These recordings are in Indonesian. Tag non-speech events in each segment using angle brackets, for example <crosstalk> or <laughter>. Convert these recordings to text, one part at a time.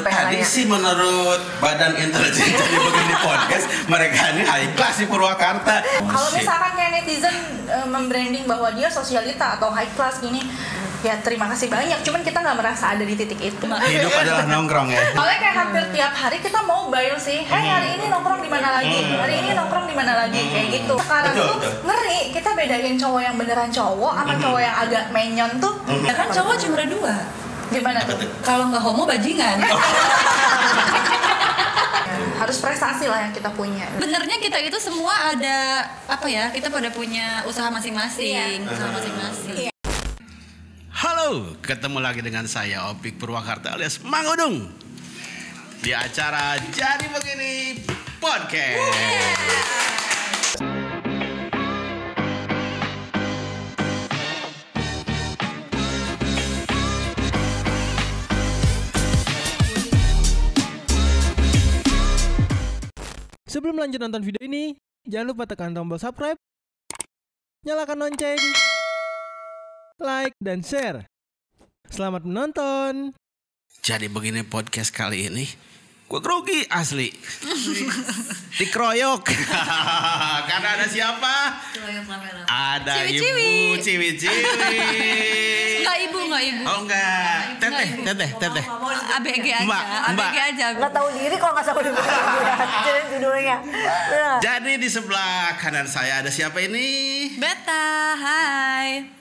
sampai tadi nanya. sih menurut Badan Intelijen <laughs> jadi begini podcast mereka ini high class di Purwakarta. Kalau Shit. misalkan kayak netizen eh, membranding bahwa dia sosialita atau high class gini, ya terima kasih banyak. Cuman kita nggak merasa ada di titik itu. hidup adalah nongkrong ya. <laughs> Soalnya kayak hampir tiap hari kita mau bio sih, hey hari ini nongkrong di mana lagi, hari ini nongkrong di mana lagi, kayak gitu. Sekarang Betul, tuh betul. ngeri, kita bedain cowok yang beneran cowok sama cowok yang agak menyon tuh Ya kan cowok cuma ada dua. Gimana tuh? Kalau nggak homo bajingan. <laughs> Harus prestasi lah yang kita punya. Benernya kita itu semua ada apa ya? Kita pada punya usaha masing-masing, usaha masing-masing. Halo, ketemu lagi dengan saya Opik Purwakarta alias Mang Udung di acara Jadi Begini Podcast. Sebelum lanjut nonton video ini, jangan lupa tekan tombol subscribe, nyalakan lonceng, like, dan share. Selamat menonton! Jadi begini podcast kali ini Gue grogi asli Dikeroyok <laughs> Karena ada siapa? Ada Ciwi-ciwi. ibu ciwi-ciwi <laughs> Enggak ibu, enggak ibu. Oh enggak Teteh, teteh, teteh ABG aja, Mbak, Mbak. ABG aja. Nggak tahu diri kalau nggak sama <laughs> Jadi judulnya. Ya. Jadi di sebelah kanan saya ada siapa ini? Beta, hai.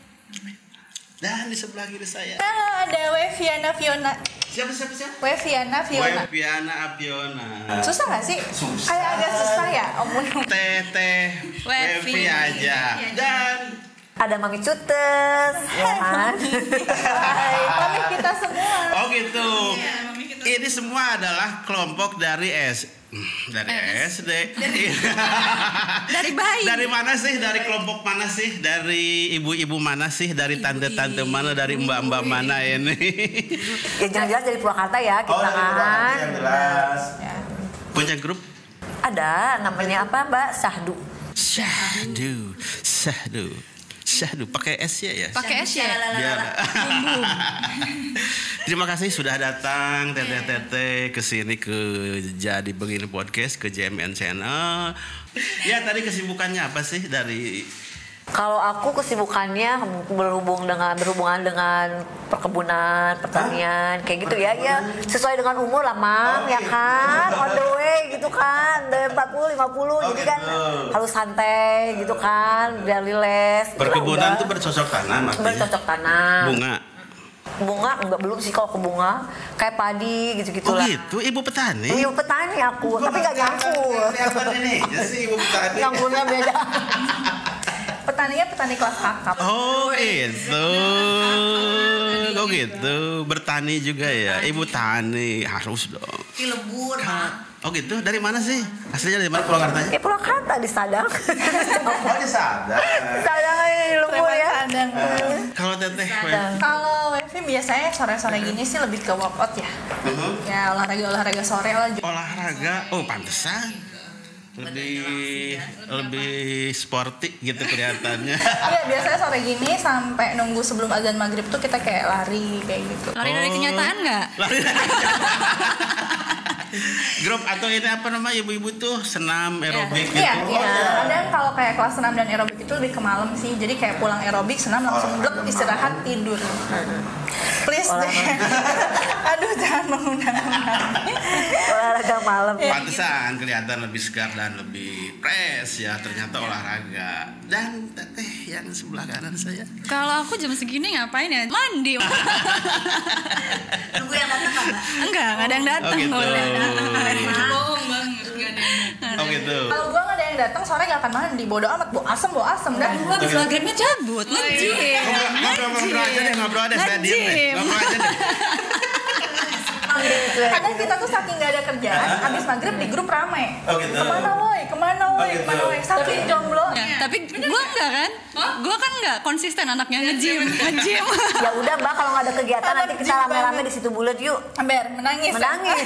Dan di sebelah kiri saya Nah, ada Weviana Fiona. Siapa siapa siapa? Weviana Fiona. Webiana Apiona Susah gak sih? Susah. Kayak agak susah ya omong. Teteh. Wevi aja Dan Ada Mami Cutes, ya <laughs> kan? Hai, pamit kita semua. Oh gitu. Ini semua adalah kelompok dari S dari SD. <laughs> Dari bayi. Dari mana sih? Dari kelompok mana sih? Dari ibu-ibu mana sih? Dari tante-tante mana? Dari mbak-mbak mana ini? Ya jangan jelas dari Purwakarta ya kita kan. jelas. Punya grup? Ada namanya apa Mbak Sahdu. Syahdu, Syahdu, Syahdu. Pakai S ya ya? Pakai es ya? Biar. <laughs> Terima kasih sudah datang teteh-teteh ke sini ke jadi begini podcast ke JMN Channel. Ya tadi kesibukannya apa sih dari Kalau aku kesibukannya berhubung dengan berhubungan dengan perkebunan, pertanian, kayak gitu ya, ya sesuai dengan umur lah, Mang, ya kan, on the way gitu kan, dari 40, 50, jadi kan harus santai gitu kan, biar gitu lah perkebunan tuh bercocok tanam artinya? bercocok tanam. Bunga. Bunga enggak belum sih kalau ke bunga, kayak padi gitu-gitu Oh lah. gitu, ibu petani. Iya petani aku, tapi nggak. Kelihatan ini ya sih ibu petani. Nyangkulnya beda. <laughs> Petaninya petani kelas kakap. Oh itu, oh gitu, bertani juga ya, ibu tani harus dong. Cilebur, Oh gitu, dari mana sih? Aslinya dari mana Purwakartanya? Eh Purwakarta di Sadang. Oh di. Sadang aja di Lumpur ya. Kadang. Kalau teteh, Kalau Wevi biasanya sore-sore gini sih lebih ke workout ya. Ya olahraga-olahraga sore lah. olahraga, oh pantesan lebih lebih sporty gitu kelihatannya. <laughs> Iya biasanya sore gini sampai nunggu sebelum azan maghrib tuh kita kayak lari kayak gitu. Lari dari Oh. kenyataan nggak? Lari <laughs> <laughs> Grup atau ini apa namanya ibu-ibu tuh senam aerobik gitu. Iya, iya. Kadang kalau kayak kelas senam dan aerobik itu lebih ke malam sih. Jadi kayak pulang aerobik, senam langsung blek istirahat tidur. Please deh. <laughs> Aduh jangan mengundang-undang. Olahraga malam. Pantesan kelihatan lebih segar dan lebih fresh ya ternyata olahraga. Dan teteh yang sebelah kanan saya. Kalau aku jam segini ngapain ya? Mandi. <laughs> Tunggu yang datang? Enggak, nggak ada yang datang. Oh, gitu. Nggak ada yang datang. Ada yang datang. Oh gitu. Kalau gua nggak ada yang datang sore nggak akan mandi. Bodo amat, bu asem, bu asem dah. Gua habis maghribnya cabut, nge-gym. Ngobrol-ngobrol aja deh, ngobrol aja deh. Ngobrol aja deh. Kadang kita tuh saking nggak ada kerjaan, abis maghrib di grup rame. Oh, gitu. Ke mana woi, ke mana woi, Oh, gitu. ke mana woi. Saking jomblo. Ya, tapi gua enggak kan? Gua kan enggak konsisten anaknya nge-gym, nge-gym. <laughs> Ya udah Mbak kalau nggak ada kegiatan nanti kita rame-rame di situ bulat yuk. Ember, menangis. Menangis.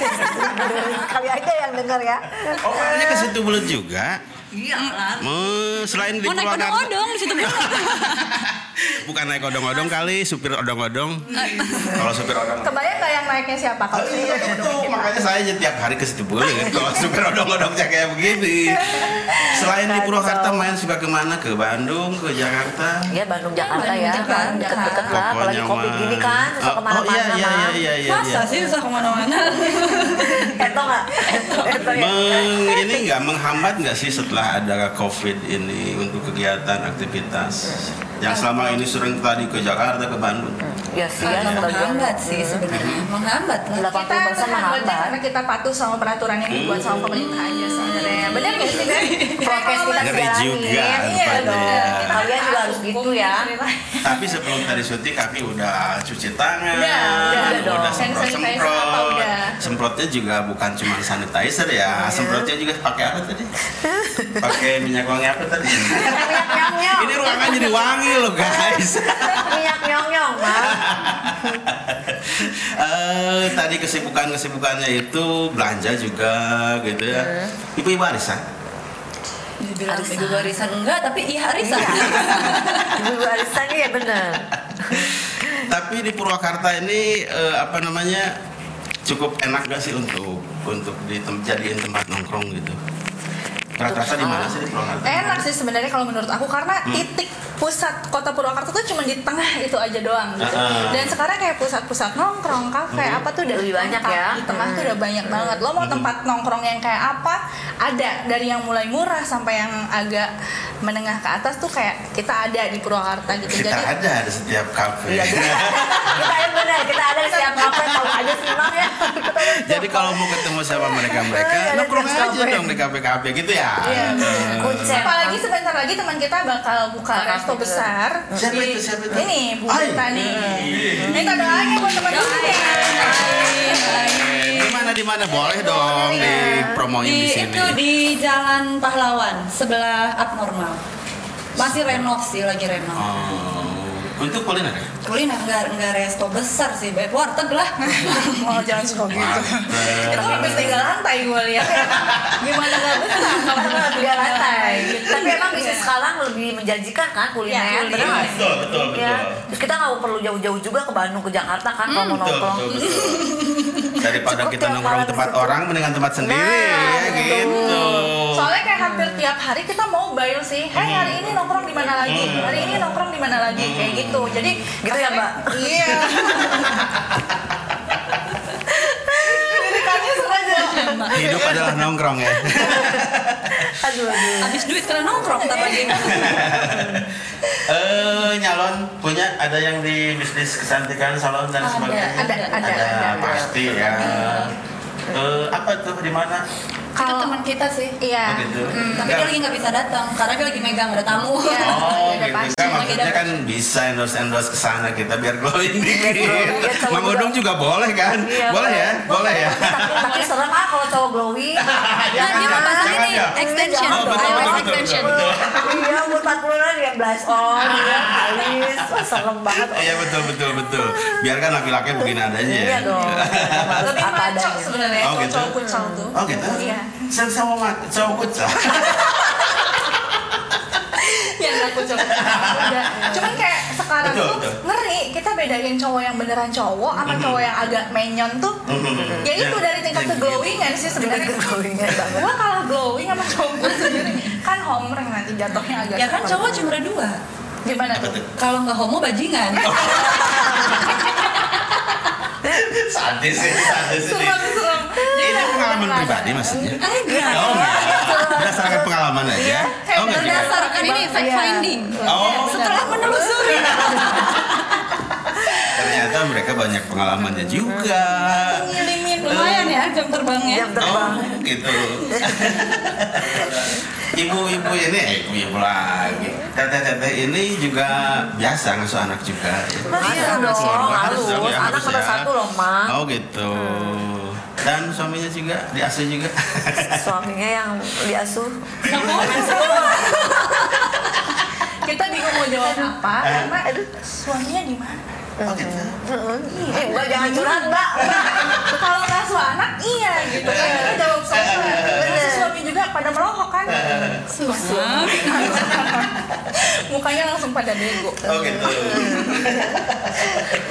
<laughs> Kali aja yang denger ya. Oh, makanya ke situ bulat juga. Iya lah. Oh, selain di Mau naik odong-odong di situ dulu. <laughs> Bukan naik odong-odong kali, supir odong-odong. Kalau supir odong. Kebayang nggak yang naiknya siapa kalau Iya, itu makanya saya aja tiap hari ke situ boleh <laughs> kalau supir odong-odongnya kayak begini. Selain di Purwakarta main suka ke mana? Ke Bandung, ke Jakarta. Ya Bandung Jakarta Bandung, ya, Jakarta. kan deket-deket lah. Apalagi mah. gini kan, susah Oh, ke mana-mana Oh iya iya iya iya. Masa iya. sih susah ke mana-mana? <laughs> Eto nggak? <laughs> Eto ya. Ini nggak menghambat nggak sih setelah ada COVID ini untuk kegiatan aktivitas yang selama ini sering tadi ke Jakarta ke Bandung. Ya sih ya, menghambat sih sebenarnya. Menghambat lah. Kita menghambat. karena kita patuh sama peraturan yang dibuat sama pemerintah aja sebenarnya benar nggak sih Ben? <laughs> Prokes kita Ngeri jalanin. juga Iya rupanya. dong. Kalian juga harus gitu ya. Tapi sebelum tadi syuting kami udah cuci tangan, Udah, semprot, udah? semprotnya juga bukan cuma sanitizer ya, semprotnya juga pakai apa tadi? Pakai minyak wangi apa tadi? Ini ruangan jadi wangi loh guys. Minyak nyong-nyong, Bang. Eh, tadi kesibukan-kesibukannya itu belanja juga gitu ya. Ibu-ibu arisan. Dibilang Arisan. ibu arisan enggak, tapi iya arisan. <laughs> Ibu arisan ya bener. <laughs> Tapi di Purwakarta ini eh, apa namanya cukup enak gak sih untuk untuk dijadiin tempat nongkrong gitu? Rata-rata di mana sih di Purwakarta? enak sih sebenarnya kalau menurut aku karena Hmm. titik pusat kota Purwakarta tuh cuma di tengah itu aja doang gitu. Ah. Dan sekarang kayak pusat-pusat nongkrong, kafe, Hmm. apa tuh udah Lebih banyak ya. Di tengah tuh Hmm. udah banyak banget. Lo mau tempat nongkrong yang kayak apa? Ada dari yang mulai murah sampai yang agak menengah ke atas tuh kayak kita ada di Purwakarta gitu. Kita Jadi ada di setiap kafe. Iya, kita, kita yang bener, kita ada di setiap kafe tahu aja sih ya. Jadi kalau mau ketemu sama mereka-mereka, Iya, ada nongkrong aja dong di kafe-kafe gitu ya. Iya, Eh, Kuncen. apalagi sebentar lagi teman kita bakal buka resto besar. Siapa di- itu? Siapa itu? Ini Bu Ai. Gita nih. Minta doanya buat teman kita. Di mana di mana boleh dong dipromoin di Di, sini. itu di Jalan Pahlawan sebelah abnormal. Masih renov sih lagi renov. Oh, untuk kuliner ya? Kuliner enggak enggak resto besar sih, beb warteg lah. Oh jangan suka gitu. Itu habis tiga lantai gue lihat. Gimana nggak besar? Kalau tiga lantai. Tapi emang bisnis sekarang lebih menjanjikan kan kuliner, Ya, kuliner. bener nggak sih? Betul, betul, betul. Ya. Terus kita nggak perlu jauh-jauh juga ke Bandung ke Jakarta kan kalau mau Betul, nongkrong. Daripada Cukup kita nongkrong tempat orang, mendingan tempat sendiri Nah, ya gitu. Soalnya kayak hampir tiap hari kita mobile sih. Hey hari ini nongkrong di mana lagi? Hari ini nongkrong di mana lagi? Kayak gitu. Jadi Gitu ya, Mbak? Iya. Hidup adalah nongkrong ya. Aduh, aduh. Habis duit karena nongkrong ntar lagi. Eh nyalon punya ada yang di bisnis kecantikan salon dan Ada, sebagainya. ada, ada, ada. pasti ya. Eh apa tuh di mana? Itu Kalau- teman kita sih. Iya. Oh gitu. Hmm, tapi Enggak. dia lagi nggak bisa datang karena dia lagi megang ada tamu. Iya. Oh <laughs> maksudnya kan bisa endorse endorse ke sana kita biar glowing dikit. glowing, ya, cowok Mang juga. Udung juga boleh kan? Iya, boleh ya, boleh ya. <laughs> Tapi, serem ah kalau cowok glowing. <laughs> Nah, dia mau pasang ini ya. extension, Oh, betul, eyelash betul, betul, extension. Iya, umur 40 an ya blush on, <laughs> ya, alis, serem banget. Iya betul betul betul. Biarkan laki-laki begini adanya ya. Iya dong. Lebih maco adanya. sebenarnya Oh, gitu? cowok kucang tuh. Oh gitu. Iya. Sama cowok kucang. Kucing udah cuman kayak sekarang Betul, tuh betul. ngeri kita bedain cowok yang beneran cowok sama cowok yang agak menyon tuh Mhm. ya itu Ya, dari tingkat ya, keglowingan sih sebenarnya keglowingan banget. gua kalah glowing sama cowok gue sendiri kan homerang nanti jatuhnya agak Ya kan cowok cuma ada dua. gimana tuh? Kalau nggak homo bajingan. <laughs> Sadis sih, sadis ini. Ini pengalaman pribadi maksudnya. Enggak. Oh enggak. Berdasarkan pengalaman aja. Iya. Oh enggak. Berdasarkan ini fact Iya. finding. Oh, Setelah menelusuri. ternyata mereka banyak pengalamannya juga. ngilimin Lumayan ya jam terbangnya. Jam terbang. Oh, gitu. Ibu-ibu ini, eh, ibu-ibu lagi. Teteh-teteh ini juga biasa ngasuh anak juga. ya. Masa dong, harus. Anak harus nomor ya. satu loh, Mak. Oh gitu. Dan suaminya juga diasuh juga. <laughs> Suaminya yang diasuh. kita bingung mau jawab apa Eh. karena aduh suaminya di mana Oh gitu. Eh, Mbak jangan curhat, Mbak. kalau ngasuh anak iya gitu kan kita jawab soalnya ngasuh suami pada melohok kan? Susah. <laughs> Mukanya langsung pada bego. Oh gitu.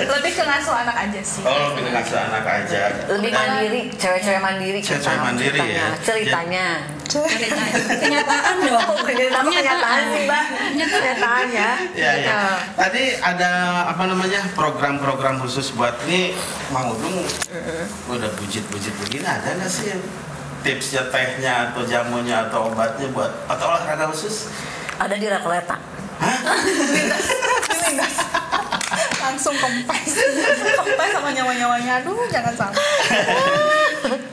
lebih ke ngasuh anak aja sih. Oh, lebih ngasuh anak aja. lebih mandiri cewek-cewek mandiri. Cewek-cewek ceritanya, mandiri ya. ceritanya. Kenyataan. kenyataan. Dong kenyataan. Kenyataan. Sih mbak kenyataan. Ya. Ya, ya. Tadi ada apa namanya program-program khusus buat ini Mang Udung udah bujit-bujit begini ada nggak sih tipsnya tehnya atau jamunya atau obatnya buat atau olahraga khusus? ada di Rekoleta langsung kempes. Kempes sama nyawa-nyawanya. Aduh jangan salah.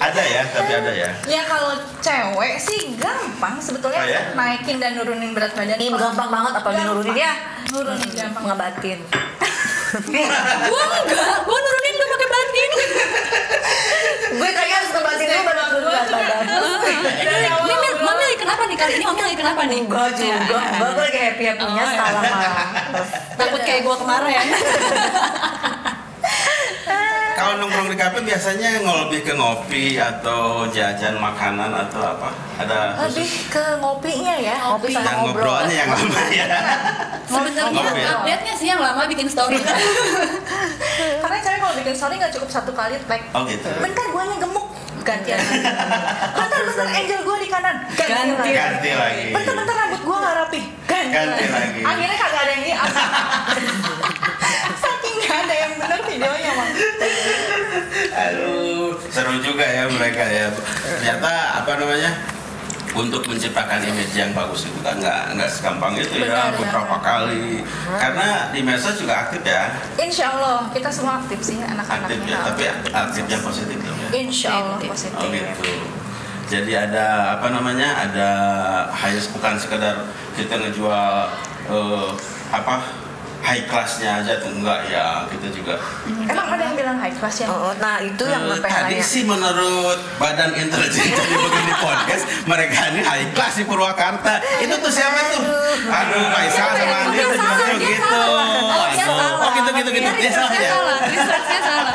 Ada ya, tapi ada ya. ya kalau cewek sih gampang sebetulnya Oh, ya? naikin dan nurunin berat badan. Ih, gampang banget apa nurunin. Ya nurunin gampang. Ngebatin <laughs> gua enggak gua nurunin <laughs> gue kayaknya harus ngebatin dulu baru berat badan Mami, mami lagi kenapa nih kali ini? Mami lagi kenapa nih? enggak juga enggak gue lagi happy happynya Oh, iya. sekarang malah Takut kayak gua kemarin. <laughs> Kalau nongkrong di kafe biasanya lebih ke ngopi atau jajan makanan atau apa? Ada lebih khusus? ke ngopinya ya Ngopi sama Dan ngobrol ngobrolnya yang lama ya. Sebenarnya Ngopi ya? update-nya sih yang lama bikin story. <laughs> karena cewek kalau bikin story nggak cukup satu kali tag Oh gitu. bentar guanya gemuk gantian bentar bentar angel gua di kanan Ganti. lagi. Ganti lagi. bentar bentar rambut gua nggak rapi ganti, Ganti lagi. akhirnya kagak ada yang nggak <laughs> ada yang bener videonya mang Aduh, seru juga ya mereka ya. Ternyata apa namanya? Untuk menciptakan image yang bagus itu kan nggak nggak segampang itu ya Benar, beberapa kali. Karena di medsos juga aktif ya, Insya Allah kita semua aktif sih aktif anak-anaknya ya, tapi aktifnya positif dong ya. Insya Allah Positif. Oh gitu. Jadi ada apa namanya? Ada hanya bukan sekedar kita ngejual eh, apa high classnya aja tuh enggak ya kita juga. emang ada yang bilang high class ya Oh, nah itu yang sampai tadi sih menurut Badan Intelijen <laughs> jadi begini podcast mereka ini high class di Purwakarta. Itu tuh siapa tuh? Aduh, Faisal sama Andi gitu. Oh. Oh gitu gitu gitu. Dia salah ya. Researchnya salah.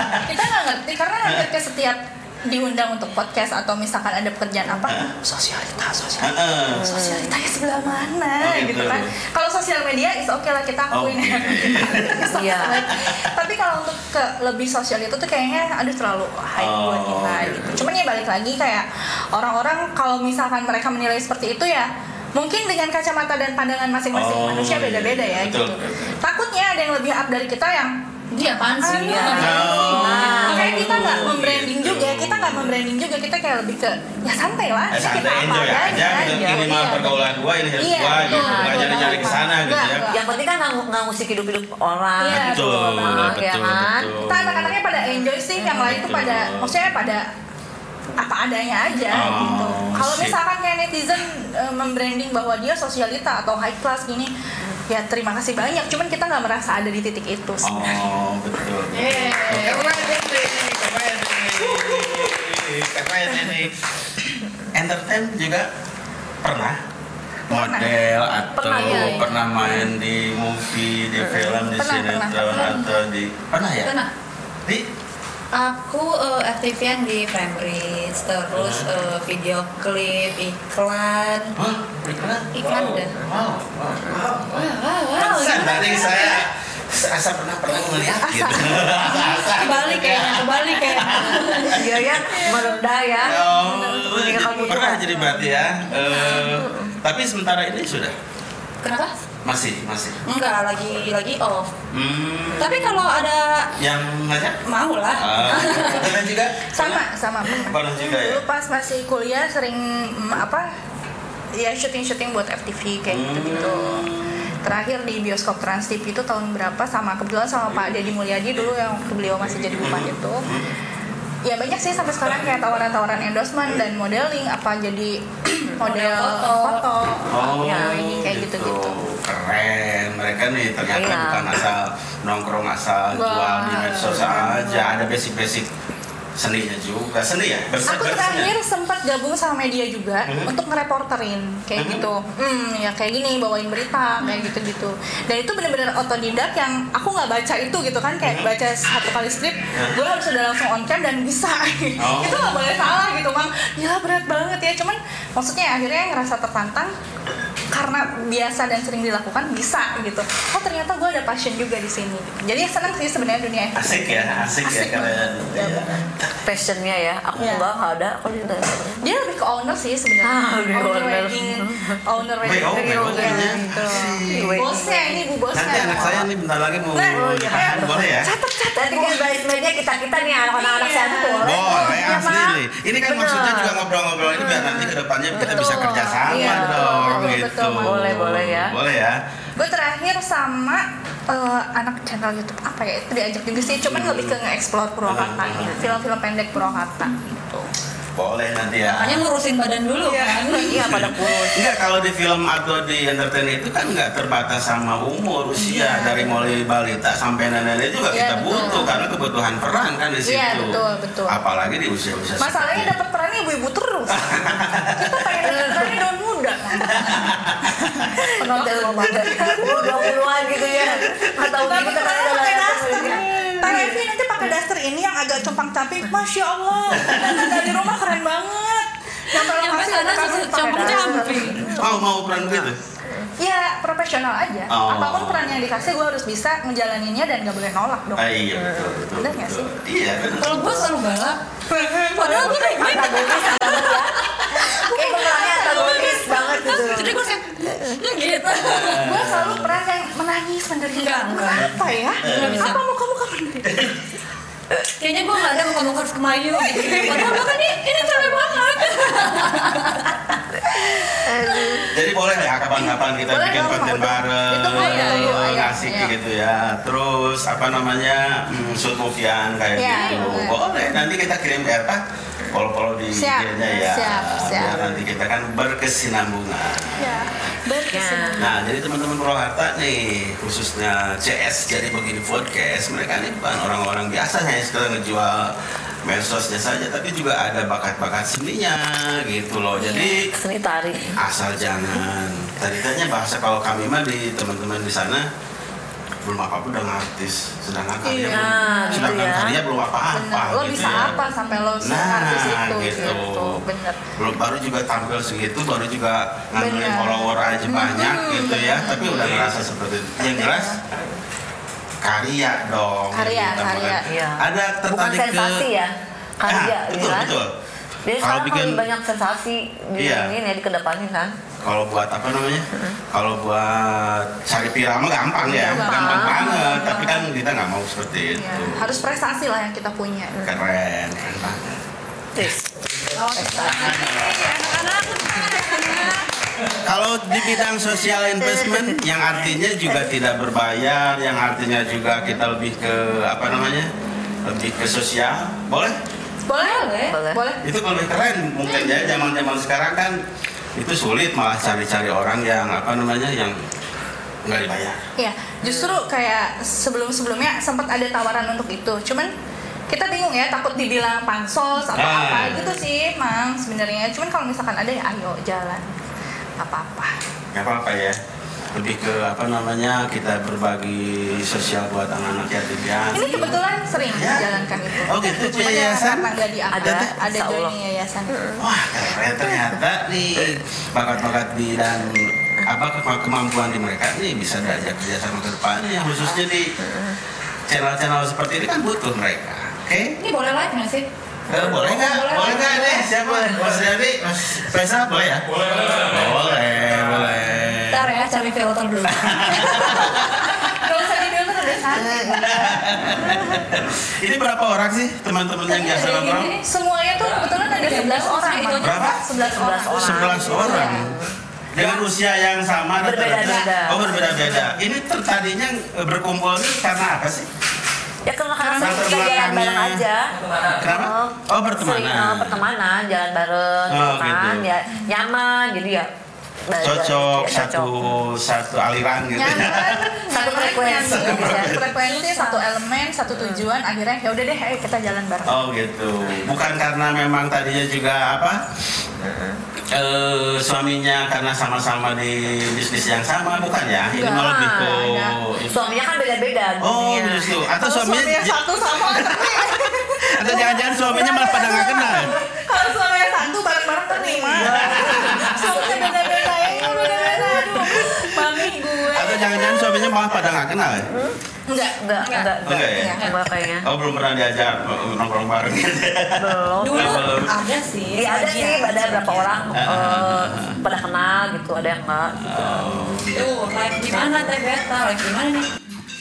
Ke setiap diundang untuk podcast atau misalkan ada pekerjaan apa sosialita sosialita Heeh. sosialitanya sebelah mana Oh, gitu gitu. kan kalau sosial media is oke lah kita akuin ya Oke. Iya. <laughs> tapi kalau untuk ke lebih sosial itu tuh kayaknya aduh terlalu high buat Oh, kita iya. gitu cuman ya balik lagi kayak orang-orang kalau misalkan mereka menilai seperti itu ya mungkin dengan kacamata dan pandangan masing-masing Oh, manusia beda-beda ya betul, gitu betul. takutnya ada yang lebih up dari kita yang Dia apaan sih? Iya. Oh, Nah, makanya kita nggak gitu. membranding juga, kita nggak membranding juga, kita kayak lebih ke ya santai lah, kita santai apa enjoy aja adanya, gitu. iya. Ini mah pergaulan gua, ini hidup Iya, gua gitu. betul, Nggak betul. nyari-nyari ke sana gitu ya. Yang penting kan nggak nggak ngusik hidup hidup orang Iya, Betul, betul, ya kan betul. Kita anak-anaknya pada enjoy sih, yang lain tuh pada, maksudnya pada apa adanya aja Oh, gitu. Kalau misalkan kayak netizen eh, membranding bahwa dia sosialita atau high class gini, ya terima kasih banyak. Cuman kita nggak merasa ada di titik itu. Oh, betul. <laughs> Yeay. Keren ini, keren ini. Entertain juga pernah model atau Pernah, iya, iya. pernah main di movie, di film, di Pernah, sinetron pernah. atau di pernah ya? Pernah. Di Aku uh, aktifnya di Framebridge, terus eh, video klip, iklan. Hah? Iklan? Iklan dah. Wow, wow, wow. Wow, wow, wow. Pantesan tadi saya asa pernah pernah melihat gitu. Asa. Kebalik kayaknya, kebalik kayaknya. dia ya merendah ya Oh, meninggalkan pernah jadi berarti ya. Eh, tapi sementara ini sudah Kenapa? Masih masih. Enggak, lagi lagi off. Hmm, Tapi kalau ada yang ngajak? mau lah. Ah, kalian juga? sama sama pernah. Pernah juga ya? Dulu pas masih kuliah sering mm, apa ya syuting syuting buat FTV kayak gitu gitu terakhir di bioskop Trans TV itu tahun berapa sama kebetulan sama Pak Deddy Mulyadi dulu yang waktu beliau masih jadi bupati itu ya banyak sih sampai sekarang kayak tawaran-tawaran endorsement dan modeling apa jadi model foto. foto, Oh, ya ini kayak gitu-gitu Keren. Mereka nih ternyata Iya. bukan asal nongkrong asal Wah. jual di medsos aja. Ada basic-basic seninya juga. Seni ya? Bersa- Aku terakhir sempat gabung sama media juga Mhm. untuk ngereporterin kayak Mhm. gitu. Hmm, ya kayak gini bawain berita kayak gitu-gitu. Dan itu bener-bener otodidak yang aku nggak baca itu gitu kan kayak Mhm. baca satu kali skrip, gue harus udah langsung on cam dan bisa. <laughs> Oh. itu nggak boleh salah gitu, mang. Ya berat banget ya. Cuman maksudnya akhirnya ngerasa tertantang karena biasa dan sering dilakukan bisa gitu oh ternyata gue ada passion juga di sini jadi senang sih sebenarnya dunia FTV asik ya asik, Asik ya kalian banget. Ya, benar. passionnya ya aku Iya. enggak nggak ada aku juga dia lebih ke owner sih sebenarnya Ah, owner owner. wedding owner wedding Iya, WO kayaknya. gitu. Wedding. bosnya ini bu bosnya nanti anak saya nih bentar lagi mau Nah, iya. boleh ya catat catat Nanti kan bridesmaidnya kita kita nih anak-anak Iya. saya tuh boleh. boleh Ya, asli nih ini kan maksudnya juga ngobrol-ngobrol ini biar nanti ke depannya kita bisa kerja sama Iya, dong betul, gitu. Boleh, boleh ya. boleh ya gue terakhir sama eh, anak channel YouTube apa ya itu diajak juga sih cuman Hmm. lebih ke nge-explore Purwakarta Hmm. gitu film-film pendek Purwakarta gitu boleh nanti ya Makanya ngurusin badan dulu kan. <laughs> Iya pada kurus. Enggak kalau di film atau di entertain itu kan nggak terbatas sama umur usia dari mulai balita sampai nenek juga Iya, kita betul. butuh karena kebutuhan peran kan di situ. Iya, betul, betul. Apalagi di usia-usia masalahnya dapat perannya ibu-ibu terus <laughs> kita pengen dapat perannya penonton muda dua puluhan gitu ya. Atau kita kan Evi nanti pakai daster ini yang agak compang camping Masya Allah Dari rumah keren banget sana udah kasih campur daster. camping. Mau mau peran gitu. Ya profesional aja Oh. Apa pun peran yang dikasih gue harus bisa ngejalaninnya dan gak boleh nolak dong Ah, iya betul betul. Bener betul. Iya benar. Kalau gue selalu galak. Padahal gue kayak gitu. Antagonis banget ya. Kayak pemerannya antagonis banget gitu. Jadi gue kayak ya gitu. Gue selalu peran yang menangis menderita Enggak, enggak. Apa ya? Nggak bisa. Apa muka-muka menderita? Kayaknya gue gak ada muka-muka harus kemayu gitu. Padahal gue kan ini, ini cewek banget. Jadi boleh ya kapan-kapan kita Boleh bikin konten mau bareng, Itu mau ya, ayo, ayo. asik Iya. gitu ya. Terus apa namanya hmm, shoot moviean kayak Iya, gitu. boleh. Boleh. Nanti kita kirim ke apa? Follow-follow di Siap, IG-nya ya. siap, siap. Biar nanti kita kan berkesinambungan. Ya, berkesinambungan. Nah, jadi teman-teman Purwakarta nih, khususnya CS jadi begini podcast, mereka nih bukan orang-orang biasa hanya sekedar ngejual medsosnya saja, tapi juga ada bakat-bakat seninya gitu loh. Jadi Seni tari. asal jangan. Tadi tanya bahasa kalau kami mah di teman-teman di sana belum apa-apa udah ngartis, sedangkan karya Iya, belum, gitu sedangkan ya. karya belum apa-apa. Bener. Lo gitu bisa ya. apa sampai lo Nah, artis itu gitu. gitu. Bener. belum baru juga tampil segitu baru juga Benar. follower aja banyak gitu ya tapi udah ngerasa seperti itu yang jelas karya dong Karya, diutamakan. karya. Iya. ada Bukan tertarik ke sensasi ya. Karya Ah, gitu betul kan. betul Jadi Kalau sekarang bikin- banyak sensasi di Iya. ini ya dikedepanin kan. Kalau buat apa namanya kalau buat cari pirama gampang ya Gampang. gampang banget tapi kan kita nggak mau seperti itu Ya, harus prestasi lah yang kita punya. keren keren banget Kalau di bidang social investment yang artinya juga tidak berbayar, yang artinya juga kita lebih ke apa namanya? lebih ke sosial, boleh? Boleh? Boleh. Boleh. Itu lebih keren mungkin ya zaman-zaman sekarang kan itu sulit malah cari-cari orang yang apa namanya yang nggak dibayar. Ya, justru kayak sebelum-sebelumnya sempat ada tawaran untuk itu. Cuman kita bingung ya, takut dibilang pansos atau Ah. apa gitu sih, Mang sebenarnya. Cuman kalau misalkan ada ya ayo jalan. Gak apa-apa. Nggak apa-apa ya. Lebih ke apa namanya kita berbagi sosial buat anak-anak yatim piatu. Ini kebetulan sering Ya. menjalankan itu. Oh gitu, punya ya yayasan? karena nggak diangkat. Ada, ada joining yayasan. Wah keren ternyata nih bakat-bakat di dan apa ke- kemampuan di mereka nih bisa diajak kerjasama ke depannya khususnya di channel-channel seperti ini kan butuh mereka. Oke? Ini boleh live nggak sih? Eh, boleh nggak? Boleh nggak nih? Siapa? Mas Dedi? Mas Faisal boleh ya? Boleh. Boleh, boleh. Cari filter dulu. Gak usah di filter udah santai. Ini berapa orang sih teman-teman yang biasa nongkrong? Semuanya tuh kebetulan ada 11 orang. Itu. Berapa? 11 orang. 11 orang. Dengan usia yang sama. Berbeda-beda. Oh berbeda-beda. Ini ter- tadinya eh, berkumpul ini karena apa sih? Ya karena karena sering kita jalan bareng aja. Kenapa? Oh, pertemanan. Sering, oh, pertemanan, jalan bareng, Oh, gitu kan. gitu. Ya nyaman, jadi ya Cocok ya, satu satu aliran gitu. Nyaman, <laughs> Satu frekuensi, ya. Satu frekuensi, satu elemen, satu tujuan. Akhirnya ya udah deh, ayo kita jalan bareng. Oh gitu. Bukan karena memang tadinya juga apa? Eh, suaminya karena sama-sama di bisnis yang sama bukan ya? Ini malah lebih ke. Suaminya kan beda-beda. Oh justru atau suaminya suaminya satu sama <laughs> atau jangan-jangan suaminya malah pada nggak kenal. Kalau suaminya satu bareng-bareng lima. Suaminya beda-beda ya, beda-beda. Aduh. Malah pada nggak kenal ya? Enggak, Enggak, enggak, Oh, enggak ya? Enggak kayaknya. Oh belum pernah diajak nongkrong bareng gitu? Belum. Dulu Belum. ada sih. Iya ada sih, ada berapa orang eh, pada kenal gitu, ada yang enggak. Gitu. Tuh, live di mana Teh Beta? Live di mana nih?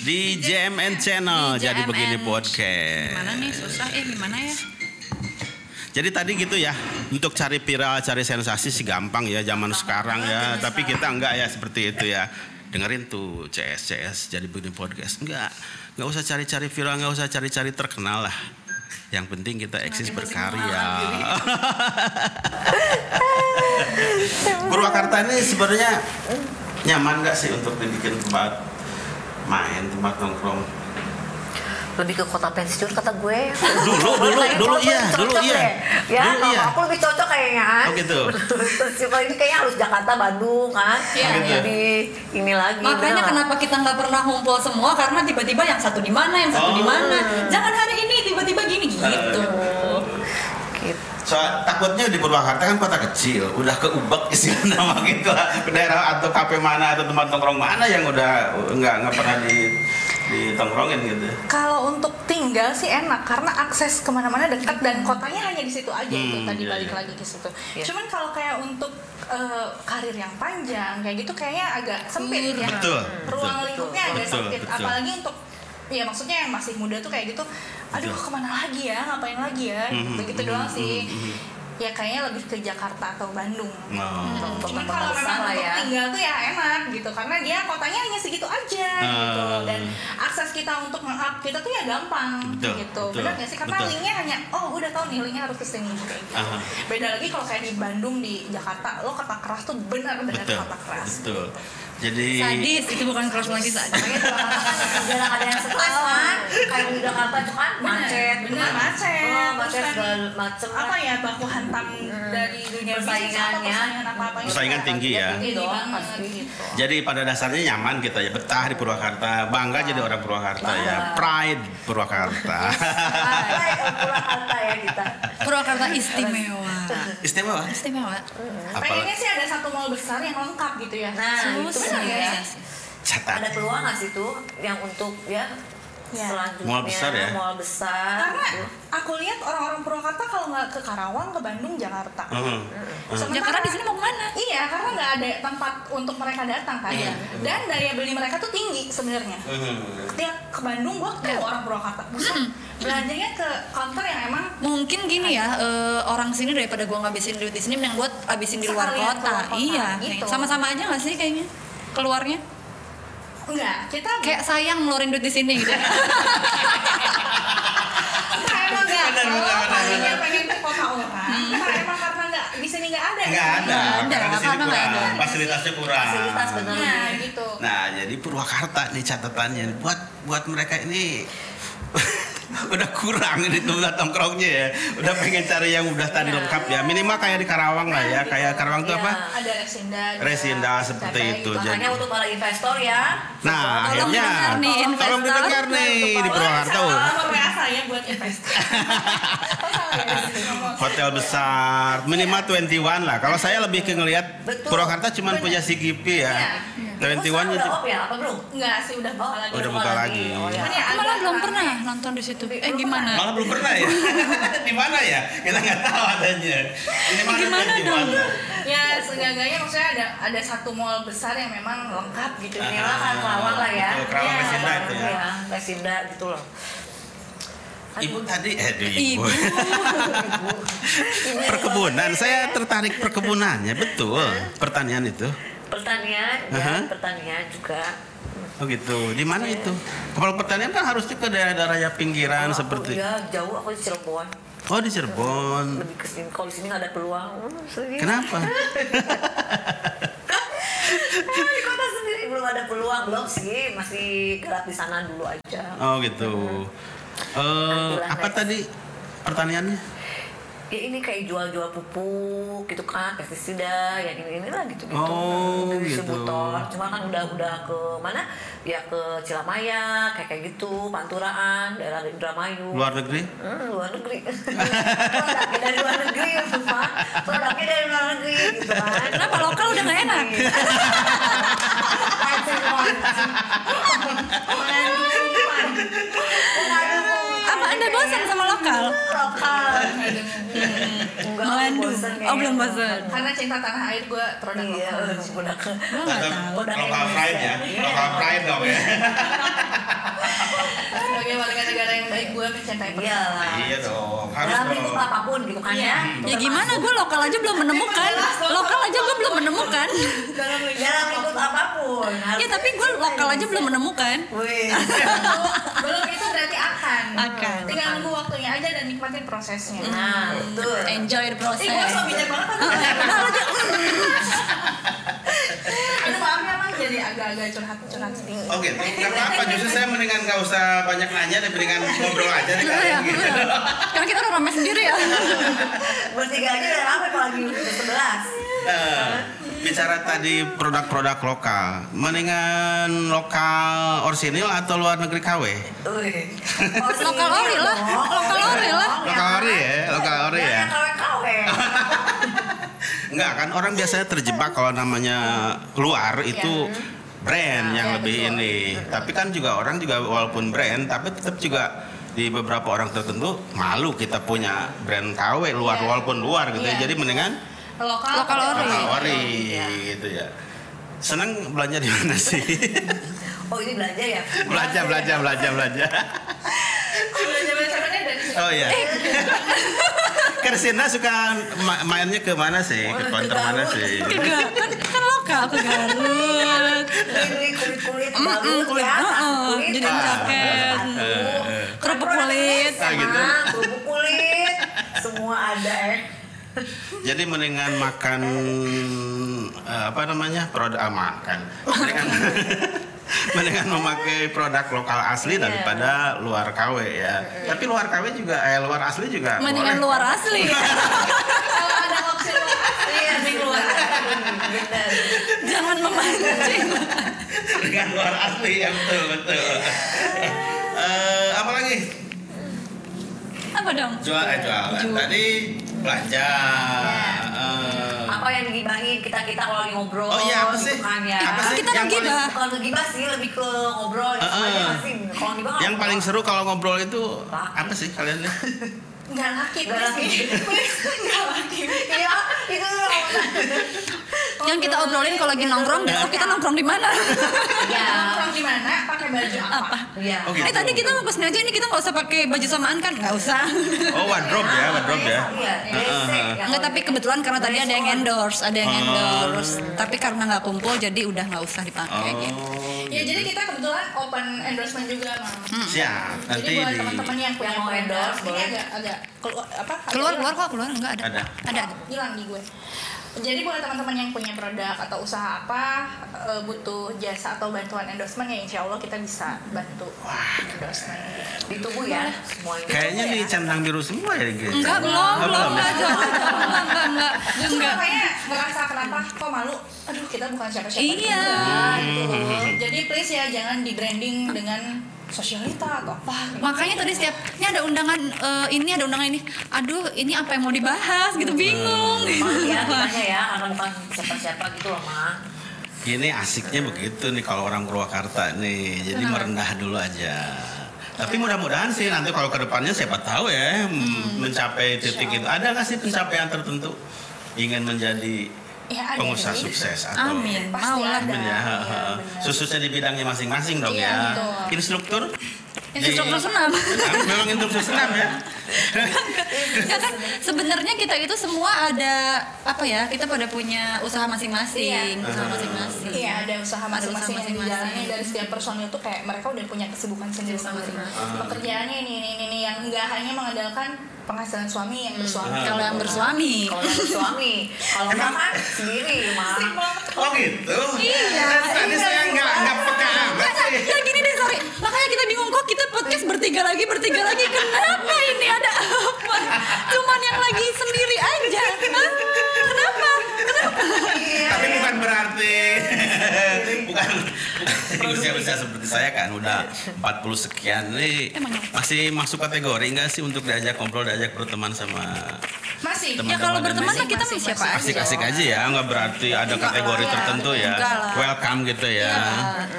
Di JMN Channel, Di jadi JMN. begini podcast. Mana nih susah eh gimana ya? Jadi tadi gitu ya, untuk cari viral, cari sensasi sih gampang ya zaman sekarang ya. Tapi kita enggak ya seperti itu ya. Dengerin tuh CS CS jadi begini podcast. Enggak, enggak usah cari-cari viral, enggak usah cari-cari terkenal lah. Yang penting kita eksis berkarya. <laughs> Purwakarta ini sebenarnya nyaman nggak sih untuk dibikin tempat main, tempat nongkrong? Lebih ke kota pensiun kata gue. Dulu, dulu, dulu iya, cocok dulu iya. Ya, Dulu kalau iya. aku lebih cocok kayaknya. Oh, gitu. <laughs> Pensiun ini kayaknya harus Jakarta, Bandung kan. Iya, gitu. Jadi ini lagi. Makanya bener kenapa kita nggak pernah ngumpul semua karena tiba-tiba yang satu di mana, yang satu di Oh. mana. Jangan hari ini tiba-tiba gini gitu. Gitu. Soal takutnya di Purwakarta kan kota kecil, udah keubek istilah <laughs> nama gitu lah. daerah atau kafe mana atau tempat nongkrong mana yang udah nggak nggak pernah di ditongkrongin gitu. Kalau untuk tinggal sih enak karena akses ke mana-mana dekat dan kotanya hanya di situ aja itu Hmm, tadi iya, balik iya. lagi ke situ. Iya. Cuman kalau kayak untuk eh, karir yang panjang kayak gitu kayaknya agak sempit ya. Betul, Ruang betul. lingkupnya agak Betul, sempit. betul. Apalagi untuk ya maksudnya yang masih muda tuh kayak gitu. Aduh ke mana lagi ya? Ngapain lagi ya? Mhm, Begitu mhm, doang sih. mhm. Ya kayaknya lebih ke Jakarta atau Bandung. Oh. Cuman Kota kalau memang untuk ya. tinggal tuh ya enak gitu karena dia kotanya hanya segitu aja gitu Ah. dan akses kita untuk nge-up kita tuh ya gampang Betul, gitu. betul, Benar nggak sih? Karena betul. linknya hanya oh udah tahu nih linknya harus ke sini kayak gitu. Aha. Beda lagi kalau kayak di Bandung di Jakarta lo kata keras tuh benar-benar kata keras. betul. Jadi Sadis itu bukan cross lagi sadis. Jarang ada yang kan. Kayak di Jakarta tuh kan macet. gitu bener, kan. macet. Oh, macet segala macem. Apa ya baku hantam dari dunia Persaingannya. persaingan apa Persaingan tinggi ya. Tinggi gitu. jadi pada dasarnya nyaman kita ya betah di Purwakarta, bangga jadi orang Purwakarta ya, pride Purwakarta. Purwakarta ya kita. Purwakarta istimewa. Istimewa. Istimewa. Pengennya sih ada satu mall besar yang lengkap gitu ya. Nah, itu ya. ya. Catat. Ada peluang nggak sih tuh yang untuk ya, Ya. selanjutnya Mall besar ya? mall besar Karena gitu. aku lihat orang-orang Purwakarta kalau nggak ke Karawang, ke Bandung, Jakarta. Mhm. Sementara- Ya karena di sini mau ke mana? Iya, karena nggak ada tempat untuk mereka datang kan. Iya. Dan daya beli mereka tuh tinggi sebenarnya. Mhm. Ketika ke Bandung, gua ketemu orang Purwakarta. Buset, belanjanya ke counter yang emang Mungkin gini ya, eh, orang sini daripada gua ngabisin duit di sini mending buat abisin di luar kota. kota, Iya, gitu. sama-sama aja gak sih kayaknya? Keluarnya enggak. Kita kayak sayang ngeluarin duit di sini gitu. <laughs> Emang nggak Benar, benar, benar, pengen ke kota orang. Entah emang karena nggak di sini nggak ada. Nggak ada, Nggak ada, karena di sini karena nggak kurang, ada. fasilitasnya kurang. Fasilitas benar. Nah, gitu. Nah, jadi Purwakarta nih catatannya buat buat mereka ini <laughs> udah kurang di tempat nongkrongnya ya. Udah pengen cari yang udah tadi Iya. lengkap ya. Minimal kayak di Karawang lah ya. Kayak Karawang tuh Iya. apa? Ada Resinda. Resinda seperti itu. gitu. Jadi- Makanya untuk para investor ya. Nah, Tolong akhirnya dengar nih, tolong investor. didengar nih di Purwakarta. Saya buat investor. <laughs> Hotel besar, minimal 21 lah. Kalau saya lebih ke ngelihat. Purwakarta cuma punya CGP ya. 21 Terus itu udah off ya apa belum? Enggak sih udah buka lagi. Udah buka lagi. Oh, ya. Cuman ya malah belum pernah nonton di situ. Eh Belum gimana? Malah belum pernah ya. <laughs> di mana ya? Kita nggak tahu adanya. Ini mana Gimana 21? dong? Ya seenggaknya maksudnya ada ada satu mall besar yang memang lengkap gitu. Ah. Inilah kan Kerawang lah ya. Kerawang Iya, Resinda itu ya. Resinda gitu loh. Ibu tadi eh aduh, ibu. <laughs> Ibu. perkebunan, saya tertarik perkebunannya betul. Pertanian itu. Pertanian, ya, Aha. pertanian juga. Oh gitu. Di mana itu? Kalau pertanian kan harusnya ke daerah-daerah ya pinggiran seperti. Ya, jauh aku di Cirebon. Oh di Cirebon. Lebih ke sini. Kalau di sini nggak ada peluang. Hmm. Kenapa? <laughs> Ah, di kota sendiri belum ada peluang belum sih. Masih gerak di sana dulu aja. Oh gitu. Eh apa tadi pertaniannya? ya ini kayak jual-jual pupuk gitu kan pestisida ya ini inilah gitu gitu oh, dari gitu. Buton cuma kan udah udah ke mana? Ya ke Cilamaya kayak kayak gitu Panturaan daerah Indramayu. Luar negeri? Hmm, luar negeri. <laughs> Kita dari luar negeri ya Pak produknya dari luar negeri gitu kan. Kenapa lokal udah gak enak? Pancing, pancing. Pancing, pancing. Mengandung. bosan Oh, kayaknya. belum bosan. karena cinta tanah air gue produk Iya, lokal produk. Lokal pride ya, lokal pride dong ya. sebagai warga negara yang baik gue mencintai Iya lah. Iya dong, harus Dalam lingkup apa pun gitu kan ya. Ya gimana gue lokal aja belum menemukan. Lokal aja gue belum menemukan. dalam lingkup apa pun. Ya tapi gue lokal aja belum menemukan. Wih. belum itu berarti akan Akan. Aja dan nikmatin prosesnya Nah, betul. Enjoy the process. Ih, gue so bijak banget tapi <laughs> Aduh maaf ya bang, jadi agak-agak curhat-curhat sedikit Oke, nggak apa-apa. Justru saya mendingan nggak usah banyak nanya, dan mendingan ngobrol aja nih Iya, kalian gitu. Karena kita udah rame sendiri ya. Bertiga aja udah rame apalagi udah sebelas. Eh, bicara tadi produk-produk lokal, mendingan lokal orsinil atau luar negeri KW? Lokal ori lah. Lokal ori lah. Lokal ori ya, lokal ori ya. <laughs> Enggak kan orang biasanya terjebak kalau namanya luar itu brand yang lebih ini. Tapi kan juga orang juga walaupun brand tapi tetap juga di beberapa orang tertentu malu kita punya brand KW luar Iya. walaupun luar gitu ya. Iya. Jadi mendingan lokal Lokal ori. lokal ori Iya. gitu ya. Senang belanja di mana sih? <laughs> Oh ini belanja ya? belanja, belanja, belanja, belanja. belanja belanjanya dari situ Oh iya. Kersina suka ma- mainnya ke mana sih? Ke konter mana sih? Enggak, kan, kan lokal ke Garut. Ini kulit-kulit Mm-mm, balut kulit, ya. uh-uh, kulit. jadi ah, jaket. sepatu. Kerupuk Produk kulit. Indonesia, Ah, gitu. Kerupuk kulit. Semua ada ya. Jadi mendingan makan eh, apa namanya produk ah, makan. Mendingan, <laughs> mendingan memakai produk lokal asli Iya. daripada luar KW ya. Tapi luar KW juga eh luar asli juga Mendingan boleh. luar asli. <laughs> kalau ada opsi lokal Iya, di keluar. Bener. Jangan memancing. Mendingan luar asli ya betul betul. Eh, apa lagi? Apa dong? Jual eh jualan. Jual. Tadi belanja. eh, Apa yang digibahin kita-kita kalau lagi ngobrol Oh iya, apa sih? gitu kan ya. Apa sih? Kita Yang ngegibah. Bukan ngegibah sih, lebih ke ngobrol. Kalau ngegibah nggak yang paling seru kalau ngobrol itu Laki. apa sih kalian nih? <laughs> nggak laki Nggak laki. please <laughs> nggak laki Iya, itu <laughs> Yang kita obrolin kalau lagi nongkrong, besok kita nongkrong di mana? Iya. nongkrong di mana pakai baju apa, Apa? Iya. Oh, gitu. Eh tadi kita mau pesen aja ini kita nggak usah pakai baju samaan kan? Nggak usah. Oh wardrobe ya, wardrobe ya. Iya. Ya, Enggak tapi kebetulan karena tadi ada yang endorse, ada yang Oh. endorse. Tapi karena nggak kumpul jadi udah nggak usah dipakai gitu. Oh. ya jadi kita kebetulan open endorsement juga mam Siap. Nanti jadi buat di teman-teman yang punya Yang mau endorse, ini boleh. agak agak keluar apa Keluar keluar kok keluar enggak ada. Ada. Ada. ada. hilang di gue jadi buat teman-teman yang punya produk atau usaha apa eh, butuh jasa atau bantuan endorsement ya insya Allah kita bisa bantu endorsement di tubuh ya semuanya. Kayaknya di centang biru semua ya gitu. Enggak belum belum belum ya? enggak enggak enggak enggak enggak. makanya ngerasa kenapa kok malu aduh kita bukan siapa-siapa Iya. juga, gitu jadi please ya jangan di branding dengan sosialita atau apa gitu. Makanya tadi setiap ini ada undangan eh, ini ada undangan ini. Aduh, ini apa yang mau dibahas gitu bingung. Emang ya kitanya ya karena bukan siapa-siapa gitu loh mah. Ini asiknya begitu nih kalau orang Purwakarta nih. Jadi merendah dulu aja. Tapi mudah-mudahan sih nanti kalau ke depannya siapa tahu ya m- mencapai titik itu. Ada nggak sih pencapaian tertentu ingin menjadi Ya, ada pengusaha sih. sukses atau Amin. Pasti ada. Amin ya. Khususnya di bidangnya masing-masing dong Iya, ya. betul. Instruktur? Instruktur senam. Ah, Memang instruktur senam ya. <laughs> ya kan sebenarnya kita itu semua ada apa ya kita pada punya usaha masing-masing Iya. usaha masing-masing Iya ada usaha masing-masing yang dijalani dari setiap personil tuh kayak mereka udah punya kesibukan sendiri-sendiri. masing-masing. Pekerjaannya ini ini ini yang enggak hanya mengandalkan penghasilan suami yang bersuami. kalau yang bersuami Kalau yang bersuami, kalau enggak kan sendiri mah. Oh gitu? Iya. Tadi saya nggak nggak peka amat sih. ya gini deh sorry makanya kita bingung kok kita podcast bertiga lagi bertiga lagi kenapa ini ada apa cuman yang lagi sendiri aja Hah? kenapa kenapa Tapi bukan berarti bukan bukan usia-usia seperti saya kan udah 40 sekian nih ya? masih masuk kategori enggak sih untuk diajak ngobrol diajak berteman sama Masih. Teman- ya kalau berteman mah ini kita mah siapa aja asik-asik aja ya nggak berarti ada kategori tertentu ya welcome gitu ya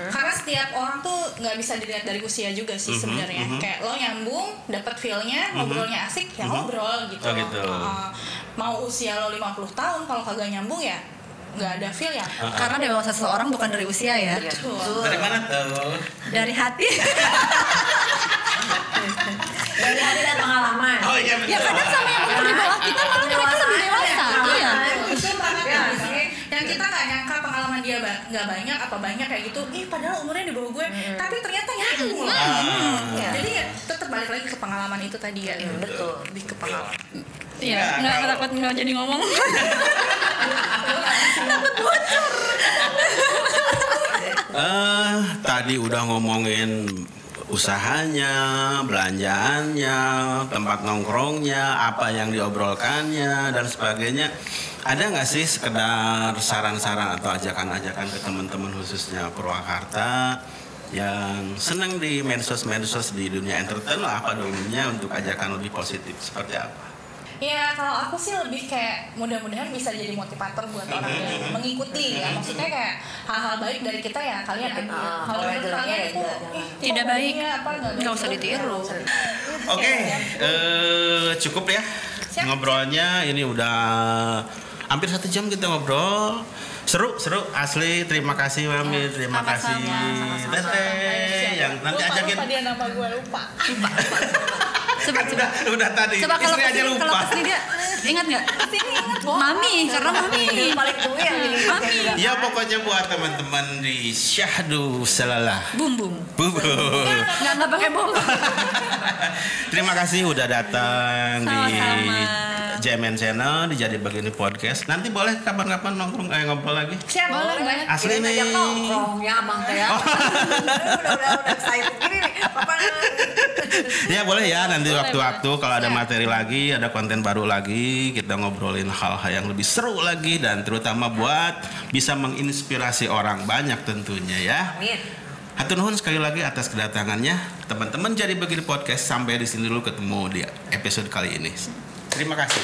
Karena setiap orang tuh nggak bisa dilihat dari usia juga Mhm, sih sebenarnya. Kayak lo nyambung, dapat feel-nya, ngobrolnya asik, ya ngobrol gitu. Oh, gitu. Uh, mau usia lo 50 tahun kalau kagak nyambung ya nggak ada feel ya. Karena dewasa seseorang bukan dari usia ya, Betul. Dari mana tuh? dari hati. <laughs> Dari hati dan pengalaman. Oh iya betul. ya kadang sama yang umur di bawah kita malah mereka lebih dewasa. Iya. Betul banget Ya. ya. sih. Yang kita nggak nyangka pengalaman dia ba- nggak banyak apa banyak kayak gitu. Ih padahal umurnya di bawah gue, tapi ternyata nyambung loh. Ah. Iya. Jadi ya tetap balik lagi ke pengalaman itu tadi ya. betul. Lebih ke pengalaman. Iya, Ya, nggak takut nggak jadi ngomong. <laughs> Eh, tadi udah ngomongin usahanya, belanjaannya, tempat nongkrongnya, apa yang diobrolkannya dan sebagainya. Ada nggak sih sekedar saran-saran atau ajakan-ajakan ke teman-teman khususnya Purwakarta yang senang di medsos-medsos di dunia entertain lah apa dulunya untuk ajakan lebih positif seperti apa? Ya kalau aku sih lebih kayak mudah-mudahan bisa jadi motivator buat orang yang mengikuti ya. Maksudnya kayak hal-hal baik dari kita ya kalian ambil. Ah, Kalau menurut kalian ya itu ih, Tidak baik. baiknya apa nggak usah ya ditiru. Oke, eh, cukup ya Siap. ngobrolnya. Ini udah hampir satu jam kita ngobrol. Seru, seru, asli. Terima kasih Mami, terima sama-sama, kasih. Teteh yang nanti lupa, ajakin. lupa dia nama gue lupa. <laughs> Coba coba. udah, udah tadi. Coba kalau Istri aja ke sini, kalau lupa. ke sini dia ingat nggak? Mami, karena mami. paling tua yang Mami. Ya pokoknya buat teman-teman di Syahdu Selalah. Bum bum. Bubu. Nggak nggak pakai bom. <laughs> Terima kasih udah datang di JMN Channel di Jadi Begini Podcast. Nanti boleh kapan-kapan nongkrong eh, ngobrol lagi. Siap Boleh, boleh. Asli nih. ngajak nongkrong ya abang teh ya. udah udah udah excited gini nih. <laughs> Ya boleh ya nanti waktu-waktu kalau ada materi lagi, ada konten baru lagi, kita ngobrolin hal-hal yang lebih seru lagi dan terutama buat bisa menginspirasi orang banyak tentunya ya. Amin. Hatur nuhun sekali lagi atas kedatangannya. Teman-teman jadi begini podcast sampai di sini dulu ketemu di episode kali ini. Terima kasih.